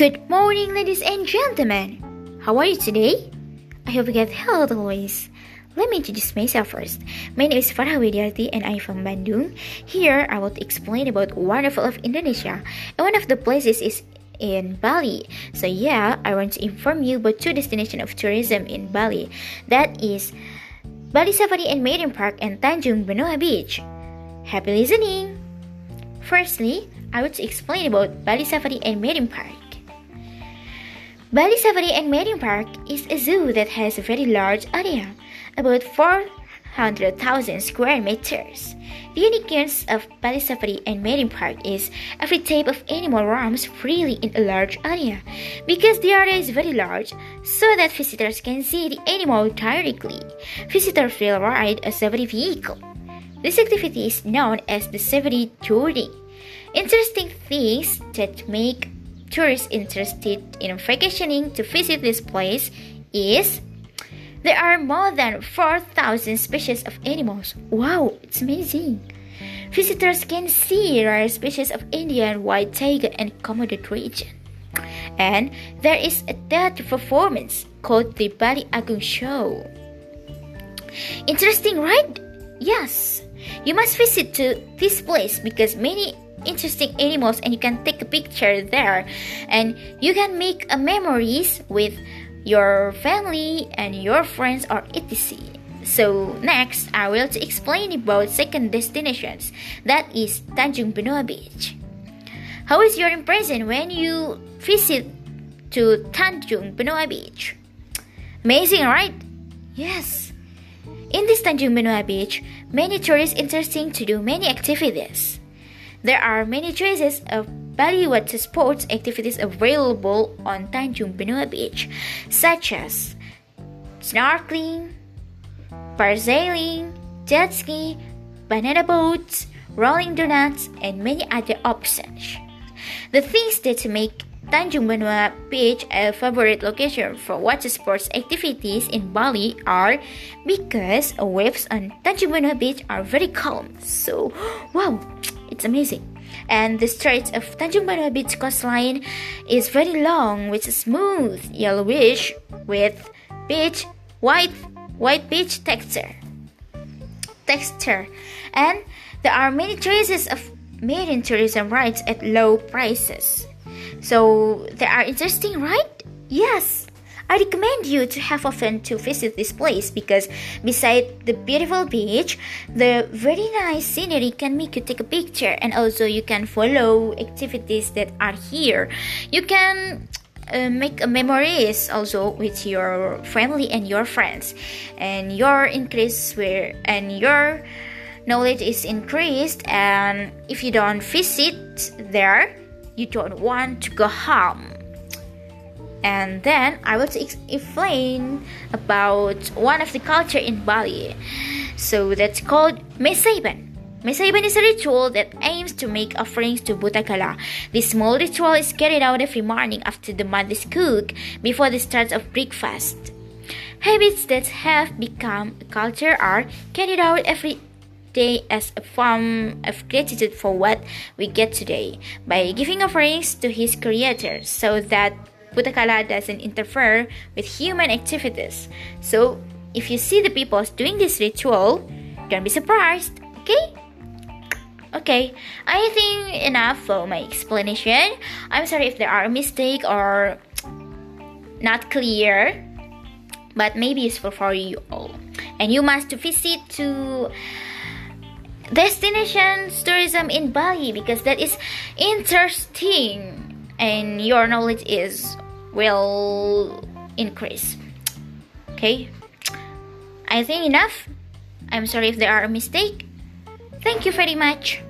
Good morning, ladies and gentlemen. How are you today? I hope you get healthy always. Let me introduce myself first. My name is Farah Widyarti and I'm from Bandung. Here, I will explain about wonderful of Indonesia. And one of the places is in Bali. So yeah, I want to inform you about two destinations of tourism in Bali. That is Bali Safari and Marine Park and Tanjung Benoa Beach. Happy listening! Firstly, I want to explain about Bali Safari and Marine Park. Bali Safari and Marine Park is a zoo that has a very large area, about 400,000 square meters. The uniqueness of Bali Safari and Marine Park is every type of animal roams freely in a large area because the area is very large so that visitors can see the animal directly. Visitors will ride a safari vehicle. This activity is known as the safari touring. Interesting things that make tourists interested in vacationing to visit this place is there are more than 4,000 species of animals. Wow, it's amazing. Visitors can see rare species of Indian white tiger and Komodo region. And there is a theater performance called the Bali Agung Show. Interesting, right? Yes. You must visit to this place because many interesting animals and you can take a picture there. And you can make a memories with your family and your friends or etc. So next i will explain about second destinations. That is tanjung benoa beach. How is your impression when you visit to tanjung benoa beach? Amazing right? Yes. In this tanjung benoa beach many tourists interesting to do many activities there are many choices of water sports activities available on Tanjung Benoa Beach, such as snorkeling, parasailing, jet ski, banana boats, rolling donuts, and many other options. The things that make Tanjung Benoa Beach a favorite location for water sports activities in Bali are because waves on Tanjung Benoa Beach are very calm. So, wow, it's amazing. And the stretch of Tanjung Benoa Beach coastline is very long with smooth yellowish with beach white white beach texture. Texture. And there are many choices of marine tourism rides at low prices. So they are interesting, right? Yes. I recommend you to have often to visit this place because beside the beautiful beach, the very nice scenery can make you take a picture and also you can follow activities that are here. You can uh, make memories also with your family and your friends and your increase where and your knowledge is increased and if you don't visit there you don't want to go home and then I will explain about one of the culture in Bali. So that's called Mesaban. Mesaban is a ritual that aims to make offerings to Butakala. This small ritual is carried out every morning after the mud is cooked before the start of breakfast. Habits that have become a culture are carried out every day as a form of gratitude for what we get today by giving offerings to his creator so that Putakala doesn't interfere with human activities. So, if you see the people doing this ritual, don't be surprised, okay? Okay, I think enough for my explanation. I'm sorry if there are mistake or not clear, but maybe useful for you all. And you must visit to destinations tourism in Bali because that is interesting and your knowledge is will increase. Okay? I think enough. I'm sorry if there are a mistake. Thank you very much